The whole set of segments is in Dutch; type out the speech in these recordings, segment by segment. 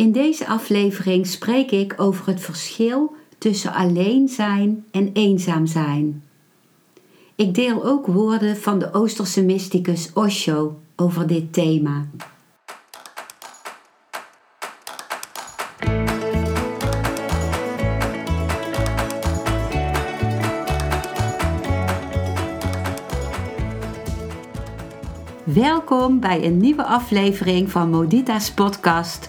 In deze aflevering spreek ik over het verschil tussen alleen zijn en eenzaam zijn. Ik deel ook woorden van de Oosterse mysticus Osho over dit thema. Welkom bij een nieuwe aflevering van Modita's podcast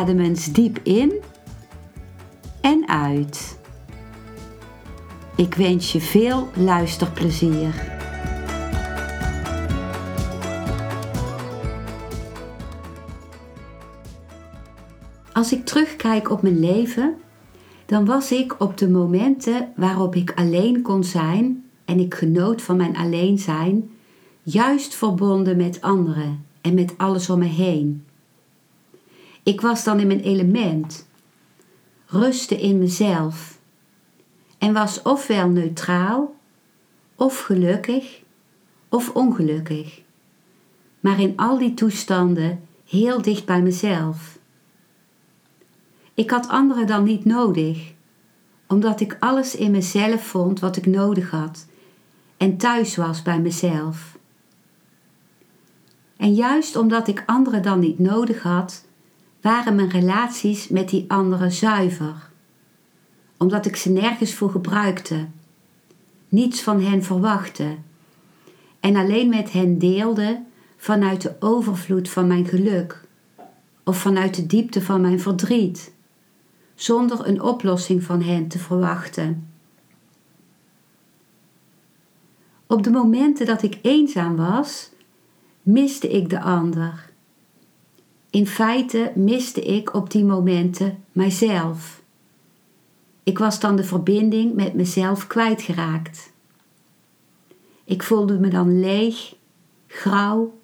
Adem eens diep in en uit. Ik wens je veel luisterplezier. Als ik terugkijk op mijn leven, dan was ik op de momenten waarop ik alleen kon zijn en ik genoot van mijn alleen zijn, juist verbonden met anderen en met alles om me heen. Ik was dan in mijn element, rustte in mezelf en was ofwel neutraal, of gelukkig, of ongelukkig, maar in al die toestanden heel dicht bij mezelf. Ik had anderen dan niet nodig, omdat ik alles in mezelf vond wat ik nodig had en thuis was bij mezelf. En juist omdat ik anderen dan niet nodig had, waren mijn relaties met die anderen zuiver. Omdat ik ze nergens voor gebruikte, niets van hen verwachtte. En alleen met hen deelde vanuit de overvloed van mijn geluk. Of vanuit de diepte van mijn verdriet, zonder een oplossing van hen te verwachten. Op de momenten dat ik eenzaam was, miste ik de ander. In feite miste ik op die momenten mijzelf. Ik was dan de verbinding met mezelf kwijtgeraakt. Ik voelde me dan leeg, grauw,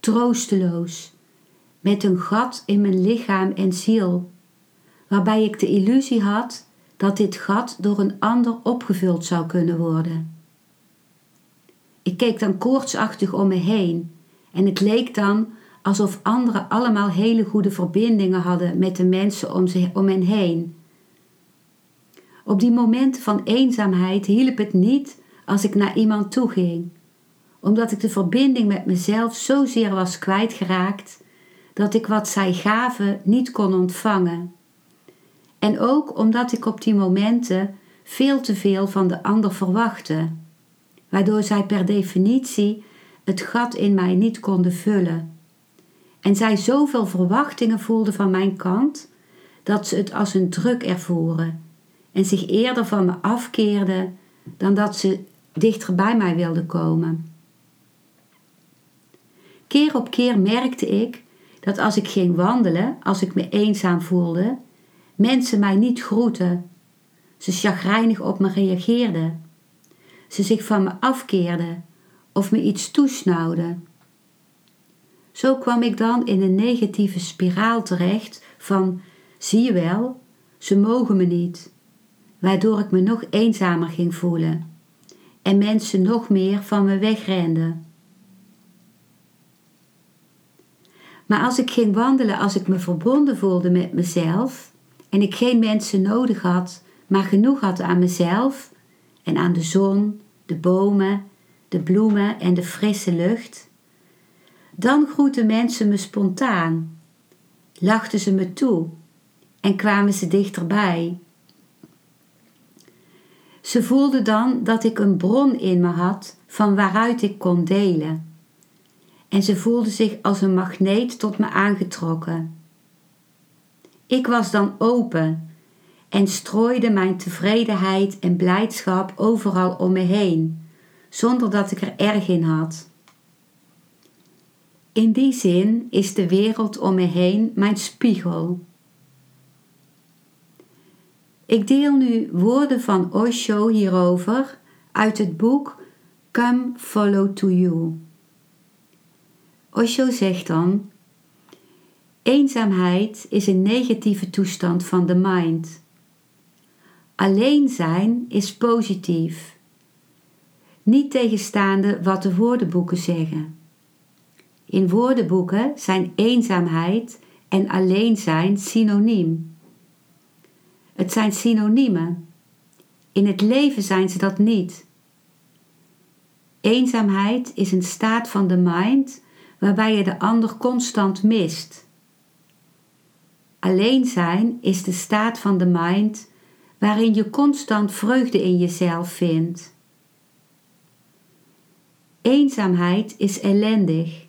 troosteloos, met een gat in mijn lichaam en ziel, waarbij ik de illusie had dat dit gat door een ander opgevuld zou kunnen worden. Ik keek dan koortsachtig om me heen en het leek dan alsof anderen allemaal hele goede verbindingen hadden met de mensen om, ze, om hen heen op die momenten van eenzaamheid hielp het niet als ik naar iemand toe ging, omdat ik de verbinding met mezelf zozeer was kwijtgeraakt dat ik wat zij gaven niet kon ontvangen. En ook omdat ik op die momenten veel te veel van de ander verwachtte, waardoor zij per definitie het gat in mij niet konden vullen. En zij zoveel verwachtingen voelden van mijn kant dat ze het als een druk ervoeren en zich eerder van me afkeerde dan dat ze dichter bij mij wilde komen. Keer op keer merkte ik dat als ik ging wandelen, als ik me eenzaam voelde, mensen mij niet groetten, ze chagrijnig op me reageerden, ze zich van me afkeerden of me iets toesnauwden. Zo kwam ik dan in een negatieve spiraal terecht van zie je wel, ze mogen me niet, waardoor ik me nog eenzamer ging voelen en mensen nog meer van me wegrenden. Maar als ik ging wandelen, als ik me verbonden voelde met mezelf en ik geen mensen nodig had, maar genoeg had aan mezelf en aan de zon, de bomen, de bloemen en de frisse lucht, dan groetten mensen me spontaan, lachten ze me toe en kwamen ze dichterbij ze voelde dan dat ik een bron in me had van waaruit ik kon delen. En ze voelde zich als een magneet tot me aangetrokken. Ik was dan open en strooide mijn tevredenheid en blijdschap overal om me heen, zonder dat ik er erg in had. In die zin is de wereld om me heen mijn spiegel. Ik deel nu woorden van Osho hierover uit het boek Come Follow to You. Osho zegt dan: Eenzaamheid is een negatieve toestand van de mind. Alleen zijn is positief, niet tegenstaande wat de woordenboeken zeggen. In woordenboeken zijn eenzaamheid en alleen zijn synoniem. Het zijn synoniemen. In het leven zijn ze dat niet. Eenzaamheid is een staat van de mind waarbij je de ander constant mist. Alleen zijn is de staat van de mind waarin je constant vreugde in jezelf vindt. Eenzaamheid is ellendig.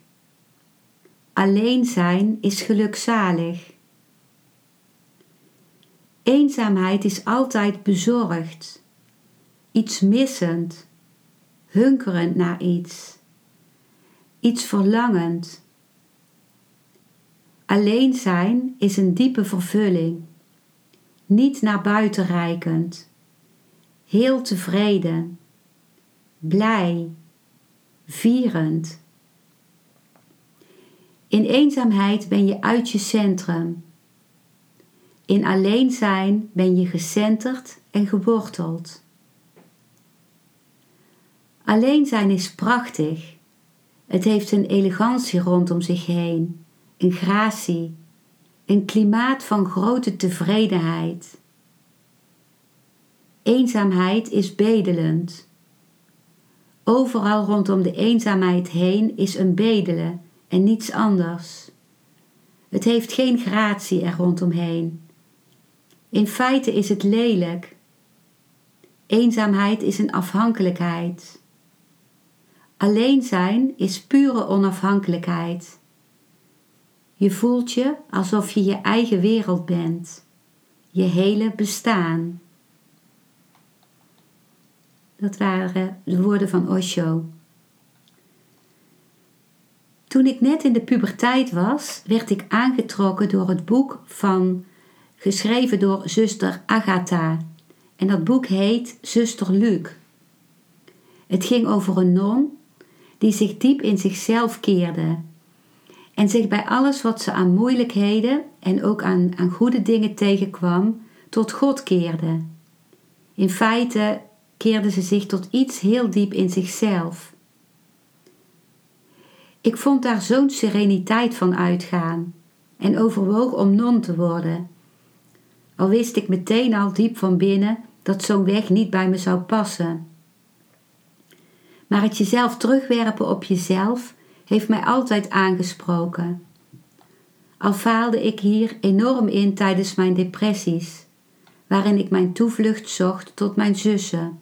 Alleen zijn is gelukzalig. Eenzaamheid is altijd bezorgd, iets missend, hunkerend naar iets, iets verlangend. Alleen zijn is een diepe vervulling, niet naar buiten reikend, heel tevreden, blij, vierend. In eenzaamheid ben je uit je centrum. In alleen zijn ben je gecenterd en geworteld. Alleen zijn is prachtig. Het heeft een elegantie rondom zich heen, een gratie, een klimaat van grote tevredenheid. Eenzaamheid is bedelend. Overal rondom de eenzaamheid heen is een bedelen en niets anders. Het heeft geen gratie er rondomheen. In feite is het lelijk. Eenzaamheid is een afhankelijkheid. Alleen zijn is pure onafhankelijkheid. Je voelt je alsof je je eigen wereld bent, je hele bestaan. Dat waren de woorden van Osho. Toen ik net in de puberteit was, werd ik aangetrokken door het boek van, geschreven door zuster Agatha. En dat boek heet Zuster Luc. Het ging over een non die zich diep in zichzelf keerde en zich bij alles wat ze aan moeilijkheden en ook aan, aan goede dingen tegenkwam, tot God keerde. In feite keerde ze zich tot iets heel diep in zichzelf. Ik vond daar zo'n sereniteit van uitgaan en overwoog om non te worden. Al wist ik meteen al diep van binnen dat zo'n weg niet bij me zou passen. Maar het jezelf terugwerpen op jezelf heeft mij altijd aangesproken. Al faalde ik hier enorm in tijdens mijn depressies, waarin ik mijn toevlucht zocht tot mijn zussen.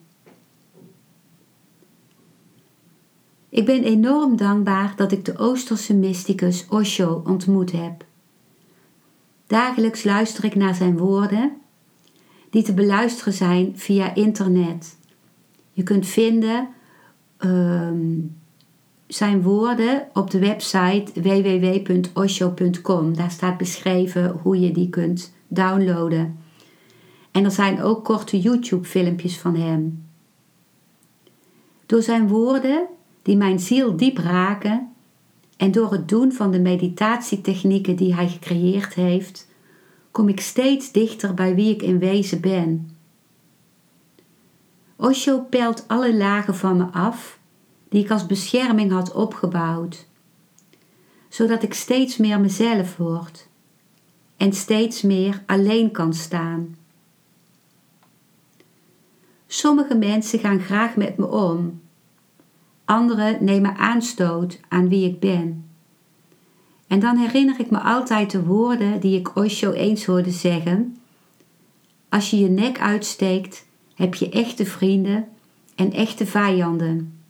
Ik ben enorm dankbaar dat ik de Oosterse mysticus Osho ontmoet heb. Dagelijks luister ik naar zijn woorden, die te beluisteren zijn via internet. Je kunt vinden ehm, zijn woorden op de website www.osho.com. Daar staat beschreven hoe je die kunt downloaden. En er zijn ook korte YouTube-filmpjes van hem. Door zijn woorden die mijn ziel diep raken en door het doen van de meditatietechnieken die hij gecreëerd heeft, kom ik steeds dichter bij wie ik in wezen ben. Osho pelt alle lagen van me af die ik als bescherming had opgebouwd, zodat ik steeds meer mezelf word en steeds meer alleen kan staan. Sommige mensen gaan graag met me om Anderen nemen aanstoot aan wie ik ben. En dan herinner ik me altijd de woorden die ik Osho eens hoorde zeggen. Als je je nek uitsteekt, heb je echte vrienden en echte vijanden.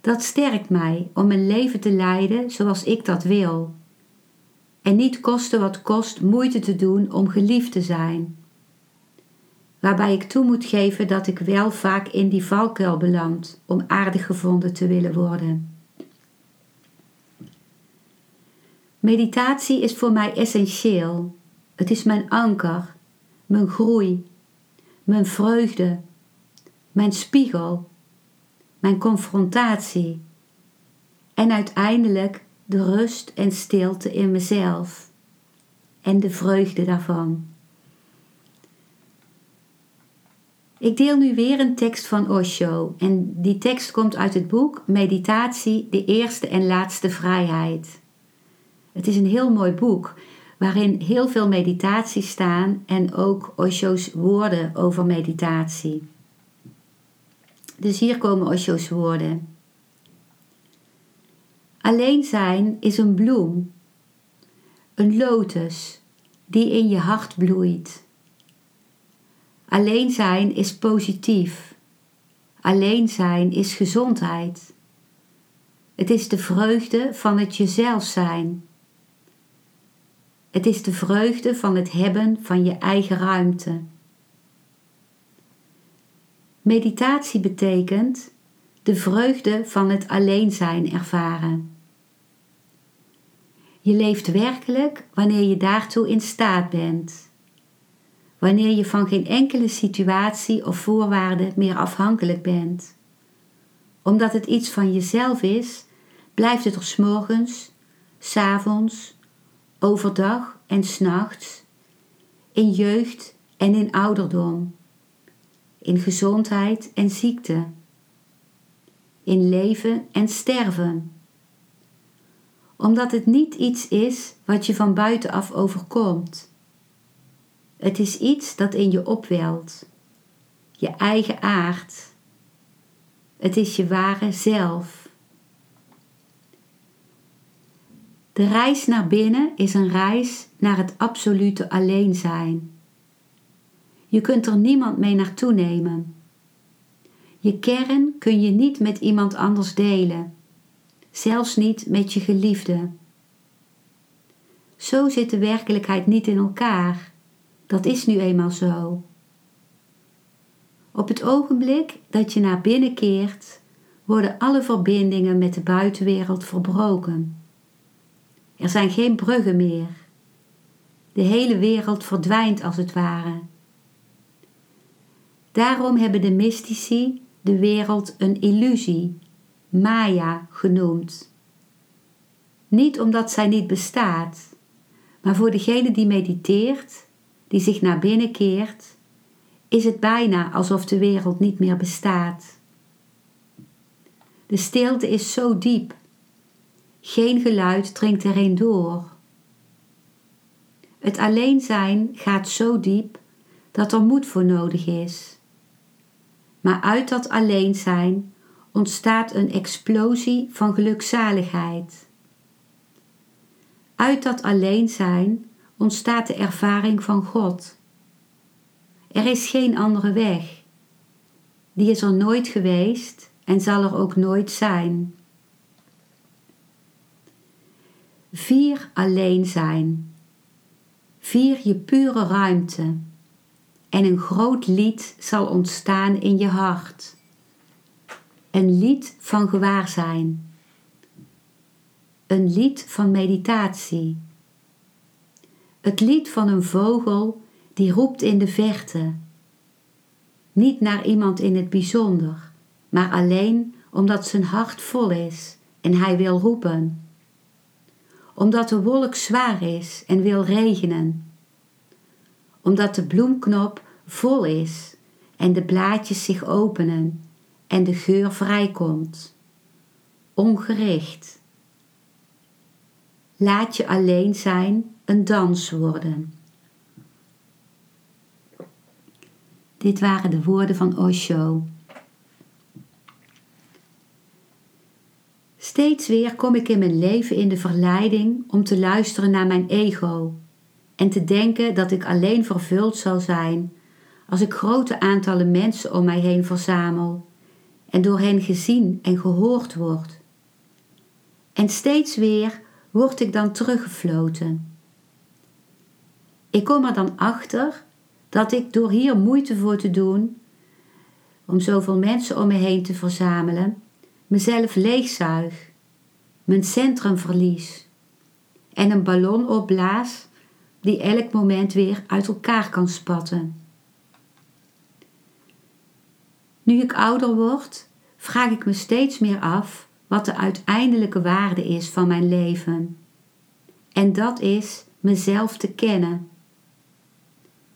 Dat sterkt mij om een leven te leiden zoals ik dat wil. En niet koste wat kost moeite te doen om geliefd te zijn waarbij ik toe moet geven dat ik wel vaak in die valkuil beland om aardig gevonden te willen worden. Meditatie is voor mij essentieel. Het is mijn anker, mijn groei, mijn vreugde, mijn spiegel, mijn confrontatie en uiteindelijk de rust en stilte in mezelf en de vreugde daarvan. Ik deel nu weer een tekst van Osho en die tekst komt uit het boek Meditatie, de eerste en laatste vrijheid. Het is een heel mooi boek waarin heel veel meditaties staan en ook Osho's woorden over meditatie. Dus hier komen Osho's woorden. Alleen zijn is een bloem, een lotus die in je hart bloeit. Alleen zijn is positief. Alleen zijn is gezondheid. Het is de vreugde van het jezelf zijn. Het is de vreugde van het hebben van je eigen ruimte. Meditatie betekent de vreugde van het alleen zijn ervaren. Je leeft werkelijk wanneer je daartoe in staat bent. Wanneer je van geen enkele situatie of voorwaarde meer afhankelijk bent. Omdat het iets van jezelf is, blijft het er s morgens, s avonds, overdag en s'nachts, in jeugd en in ouderdom, in gezondheid en ziekte, in leven en sterven. Omdat het niet iets is wat je van buitenaf overkomt. Het is iets dat in je opwelt, je eigen aard. Het is je ware zelf. De reis naar binnen is een reis naar het absolute alleen zijn. Je kunt er niemand mee naartoe nemen. Je kern kun je niet met iemand anders delen, zelfs niet met je geliefde. Zo zit de werkelijkheid niet in elkaar. Dat is nu eenmaal zo. Op het ogenblik dat je naar binnen keert, worden alle verbindingen met de buitenwereld verbroken. Er zijn geen bruggen meer. De hele wereld verdwijnt als het ware. Daarom hebben de mystici de wereld een illusie, Maya genoemd. Niet omdat zij niet bestaat, maar voor degene die mediteert, die zich naar binnen keert, is het bijna alsof de wereld niet meer bestaat. De stilte is zo diep geen geluid dringt erin door. Het alleen zijn gaat zo diep dat er moed voor nodig is. Maar uit dat alleen zijn ontstaat een explosie van gelukzaligheid. Uit dat alleen zijn ontstaat de ervaring van God. Er is geen andere weg. Die is er nooit geweest en zal er ook nooit zijn. Vier alleen zijn. Vier je pure ruimte. En een groot lied zal ontstaan in je hart. Een lied van gewaarzijn. Een lied van meditatie. Het lied van een vogel die roept in de verte. Niet naar iemand in het bijzonder, maar alleen omdat zijn hart vol is en hij wil roepen omdat de wolk zwaar is en wil regenen, omdat de bloemknop vol is en de blaadjes zich openen en de geur vrijkomt, ongericht. Laat je alleen zijn een dans worden. Dit waren de woorden van Osho. Steeds weer kom ik in mijn leven in de verleiding om te luisteren naar mijn ego en te denken dat ik alleen vervuld zal zijn als ik grote aantallen mensen om mij heen verzamel en door hen gezien en gehoord word. En steeds weer word ik dan teruggefloten. Ik kom er dan achter dat ik door hier moeite voor te doen, om zoveel mensen om me heen te verzamelen, mezelf leegzuig, mijn centrum verlies en een ballon opblaas die elk moment weer uit elkaar kan spatten. Nu ik ouder word, vraag ik me steeds meer af wat de uiteindelijke waarde is van mijn leven. En dat is mezelf te kennen.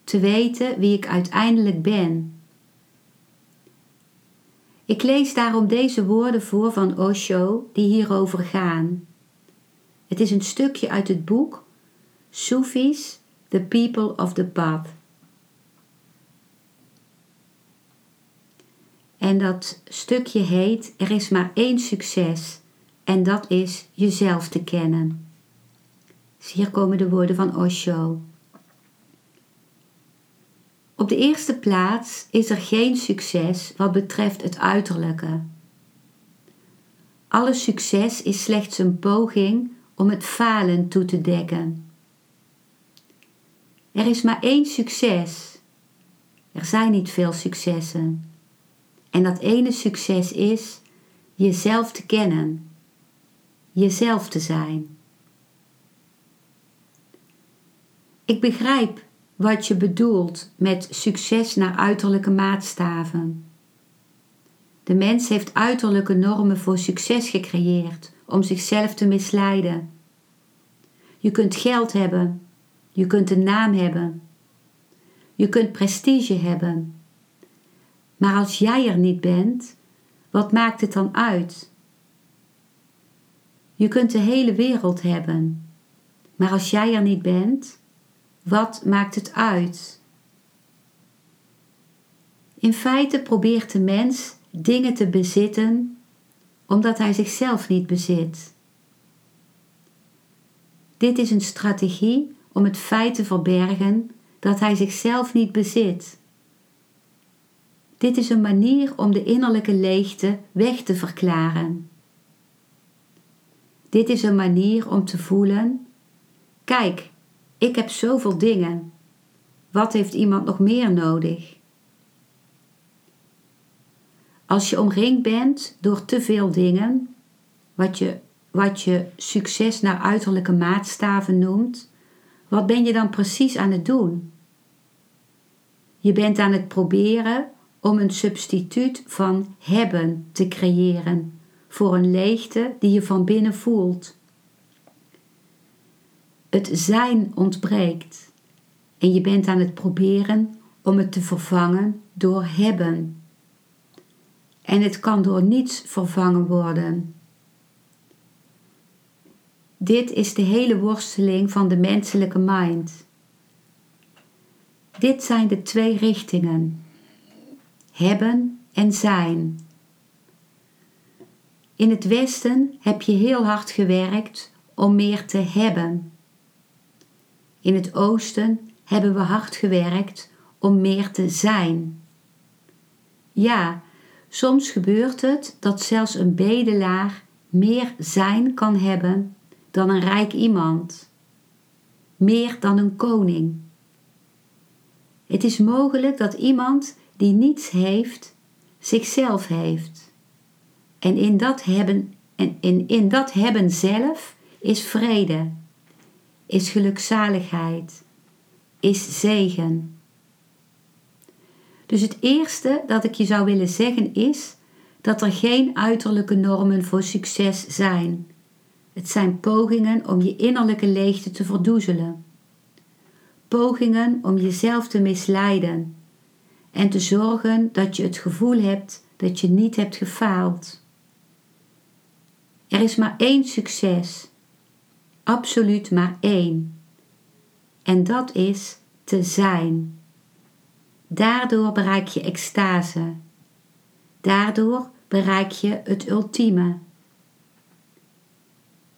Te weten wie ik uiteindelijk ben. Ik lees daarom deze woorden voor van Osho die hierover gaan. Het is een stukje uit het boek Sufis, The People of the Path. En dat stukje heet Er is maar één succes en dat is jezelf te kennen. Dus hier komen de woorden van Osho. Op de eerste plaats is er geen succes wat betreft het uiterlijke. Alle succes is slechts een poging om het falen toe te dekken. Er is maar één succes. Er zijn niet veel successen. En dat ene succes is jezelf te kennen, jezelf te zijn. Ik begrijp wat je bedoelt met succes naar uiterlijke maatstaven. De mens heeft uiterlijke normen voor succes gecreëerd om zichzelf te misleiden. Je kunt geld hebben, je kunt een naam hebben, je kunt prestige hebben. Maar als jij er niet bent, wat maakt het dan uit? Je kunt de hele wereld hebben, maar als jij er niet bent, wat maakt het uit? In feite probeert de mens dingen te bezitten omdat hij zichzelf niet bezit. Dit is een strategie om het feit te verbergen dat hij zichzelf niet bezit. Dit is een manier om de innerlijke leegte weg te verklaren. Dit is een manier om te voelen: kijk, ik heb zoveel dingen. Wat heeft iemand nog meer nodig? Als je omringd bent door te veel dingen, wat je, wat je succes naar uiterlijke maatstaven noemt, wat ben je dan precies aan het doen? Je bent aan het proberen om een substituut van hebben te creëren voor een leegte die je van binnen voelt. Het zijn ontbreekt en je bent aan het proberen om het te vervangen door hebben. En het kan door niets vervangen worden. Dit is de hele worsteling van de menselijke mind. Dit zijn de twee richtingen: hebben en zijn. In het Westen heb je heel hard gewerkt om meer te hebben. In het Oosten hebben we hard gewerkt om meer te zijn. Ja, soms gebeurt het dat zelfs een bedelaar meer zijn kan hebben dan een rijk iemand, meer dan een koning. Het is mogelijk dat iemand die niets heeft, zichzelf heeft. En in dat hebben, en in, in dat hebben zelf is vrede, is gelukzaligheid, is zegen. Dus het eerste dat ik je zou willen zeggen is dat er geen uiterlijke normen voor succes zijn. Het zijn pogingen om je innerlijke leegte te verdoezelen. Pogingen om jezelf te misleiden en te zorgen dat je het gevoel hebt dat je niet hebt gefaald. Er is maar één succes, absoluut maar één. En dat is te zijn. Daardoor bereik je extase. Daardoor bereik je het ultieme.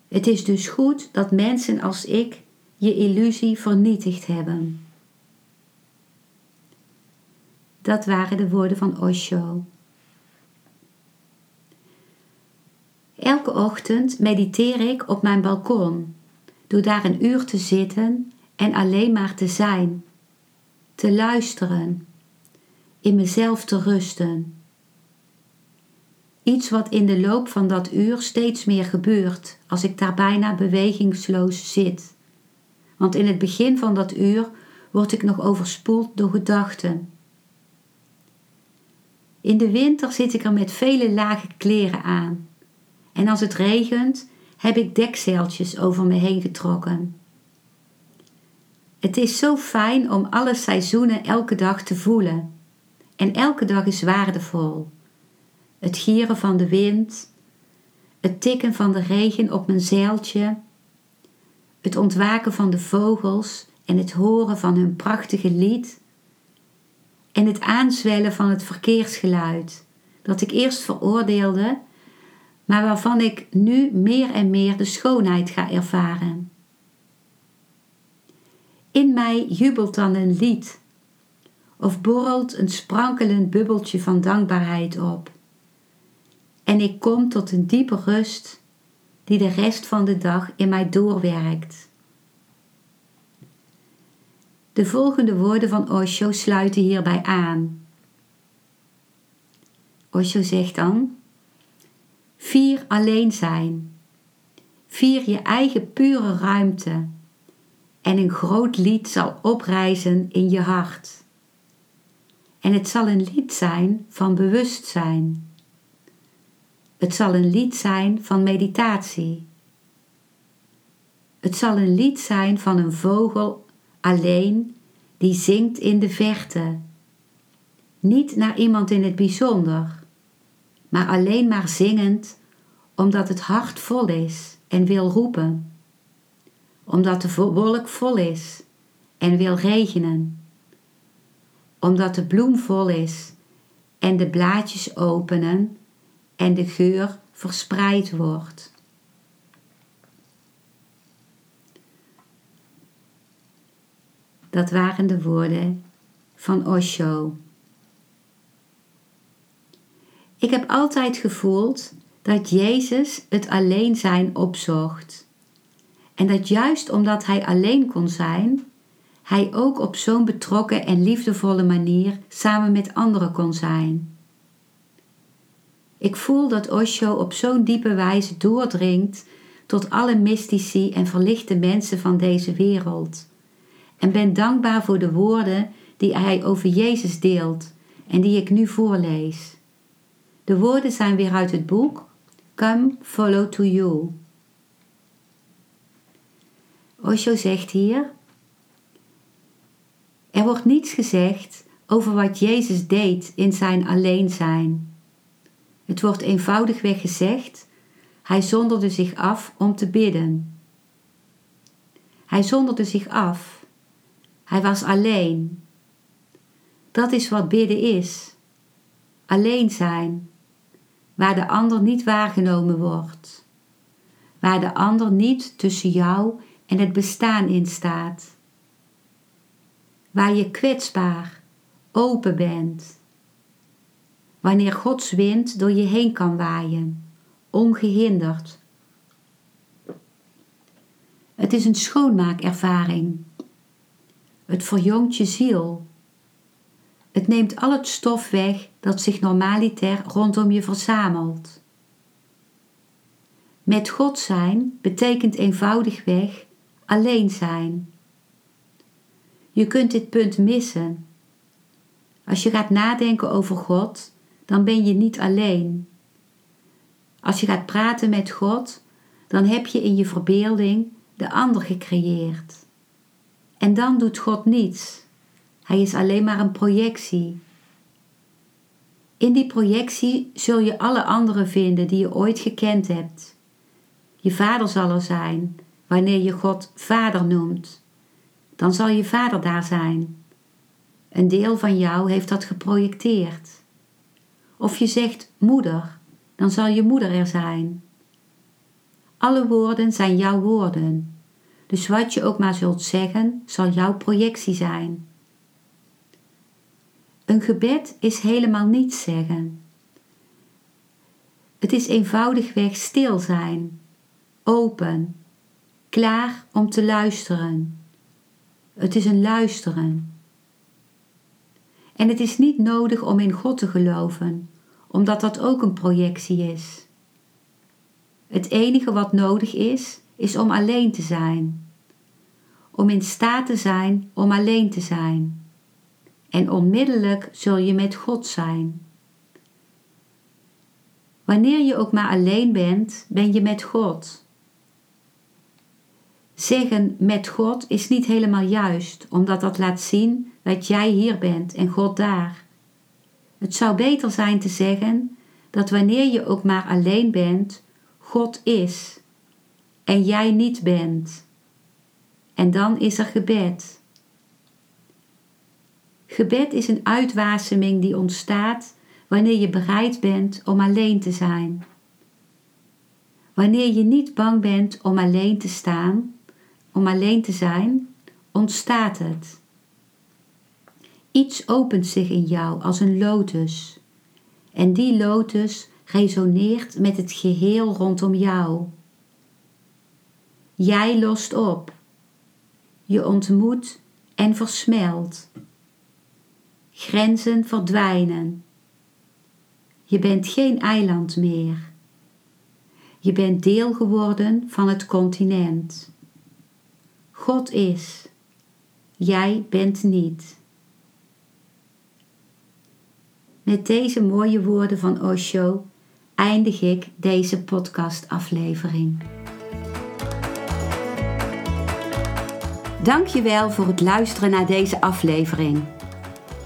Het is dus goed dat mensen als ik je illusie vernietigd hebben. Dat waren de woorden van Osho. Elke ochtend mediteer ik op mijn balkon, door daar een uur te zitten en alleen maar te zijn, te luisteren, in mezelf te rusten. Iets wat in de loop van dat uur steeds meer gebeurt als ik daar bijna bewegingsloos zit, want in het begin van dat uur word ik nog overspoeld door gedachten. In de winter zit ik er met vele lage kleren aan. En als het regent, heb ik dekzeiltjes over me heen getrokken. Het is zo fijn om alle seizoenen elke dag te voelen. En elke dag is waardevol. Het gieren van de wind, het tikken van de regen op mijn zeiltje, het ontwaken van de vogels en het horen van hun prachtige lied en het aanzwellen van het verkeersgeluid, dat ik eerst veroordeelde, maar waarvan ik nu meer en meer de schoonheid ga ervaren. In mij jubelt dan een lied, of borrelt een sprankelend bubbeltje van dankbaarheid op. En ik kom tot een diepe rust die de rest van de dag in mij doorwerkt. De volgende woorden van Osho sluiten hierbij aan. Osho zegt dan: Vier alleen zijn. Vier je eigen pure ruimte. En een groot lied zal oprijzen in je hart. En het zal een lied zijn van bewustzijn. Het zal een lied zijn van meditatie. Het zal een lied zijn van een vogel alleen die zingt in de verte. Niet naar iemand in het bijzonder, maar alleen maar zingend omdat het hart vol is en wil roepen. Omdat de wolk vol is en wil regenen. Omdat de bloem vol is en de blaadjes openen en de geur verspreid wordt. Dat waren de woorden van Osho. Ik heb altijd gevoeld dat Jezus het alleen zijn opzocht. En dat juist omdat hij alleen kon zijn, hij ook op zo'n betrokken en liefdevolle manier samen met anderen kon zijn. Ik voel dat Osho op zo'n diepe wijze doordringt tot alle mystici en verlichte mensen van deze wereld en ben dankbaar voor de woorden die hij over Jezus deelt en die ik nu voorlees. De woorden zijn weer uit het boek Come Follow to You. Osho zegt hier: Er wordt niets gezegd over wat Jezus deed in zijn alleen zijn. Het wordt eenvoudigweg gezegd: Hij zonderde zich af om te bidden. Hij zonderde zich af hij was alleen. Dat is wat bidden is. Alleen zijn, waar de ander niet waargenomen wordt, waar de ander niet tussen jou en het bestaan in staat, waar je kwetsbaar, open bent, wanneer Gods wind door je heen kan waaien, ongehinderd. Het is een schoonmaakervaring het verjongt je ziel. Het neemt al het stof weg dat zich normaliter rondom je verzamelt. Met God zijn betekent eenvoudigweg alleen zijn. Je kunt dit punt missen. Als je gaat nadenken over God, dan ben je niet alleen. Als je gaat praten met God, dan heb je in je verbeelding de ander gecreëerd. En dan doet God niets. Hij is alleen maar een projectie. In die projectie zul je alle anderen vinden die je ooit gekend hebt. Je vader zal er zijn wanneer je God vader noemt. Dan zal je vader daar zijn. Een deel van jou heeft dat geprojecteerd. Of je zegt moeder, dan zal je moeder er zijn. Alle woorden zijn jouw woorden. Dus wat je ook maar zult zeggen, zal jouw projectie zijn. Een gebed is helemaal niets zeggen. Het is eenvoudigweg stil zijn, open, klaar om te luisteren. Het is een luisteren. En het is niet nodig om in God te geloven, omdat dat ook een projectie is. Het enige wat nodig is, is om alleen te zijn. om in staat te zijn om alleen te zijn. En onmiddellijk zul je met God zijn. Wanneer je ook maar alleen bent, ben je met God. Zeggen met God is niet helemaal juist, omdat dat laat zien dat jij hier bent en God daar. Het zou beter zijn te zeggen dat wanneer je ook maar alleen bent, God is en jij niet bent. En dan is er gebed. Gebed is een uitwaseming die ontstaat wanneer je bereid bent om alleen te zijn. Wanneer je niet bang bent om alleen te staan, om alleen te zijn, ontstaat het. Iets opent zich in jou als een lotus. En die lotus resoneert met het geheel rondom jou. Jij lost op. Je ontmoet en versmelt. Grenzen verdwijnen. Je bent geen eiland meer. Je bent deel geworden van het continent. God is. Jij bent niet. Met deze mooie woorden van Osho eindig ik deze podcastaflevering. Dankjewel voor het luisteren naar deze aflevering.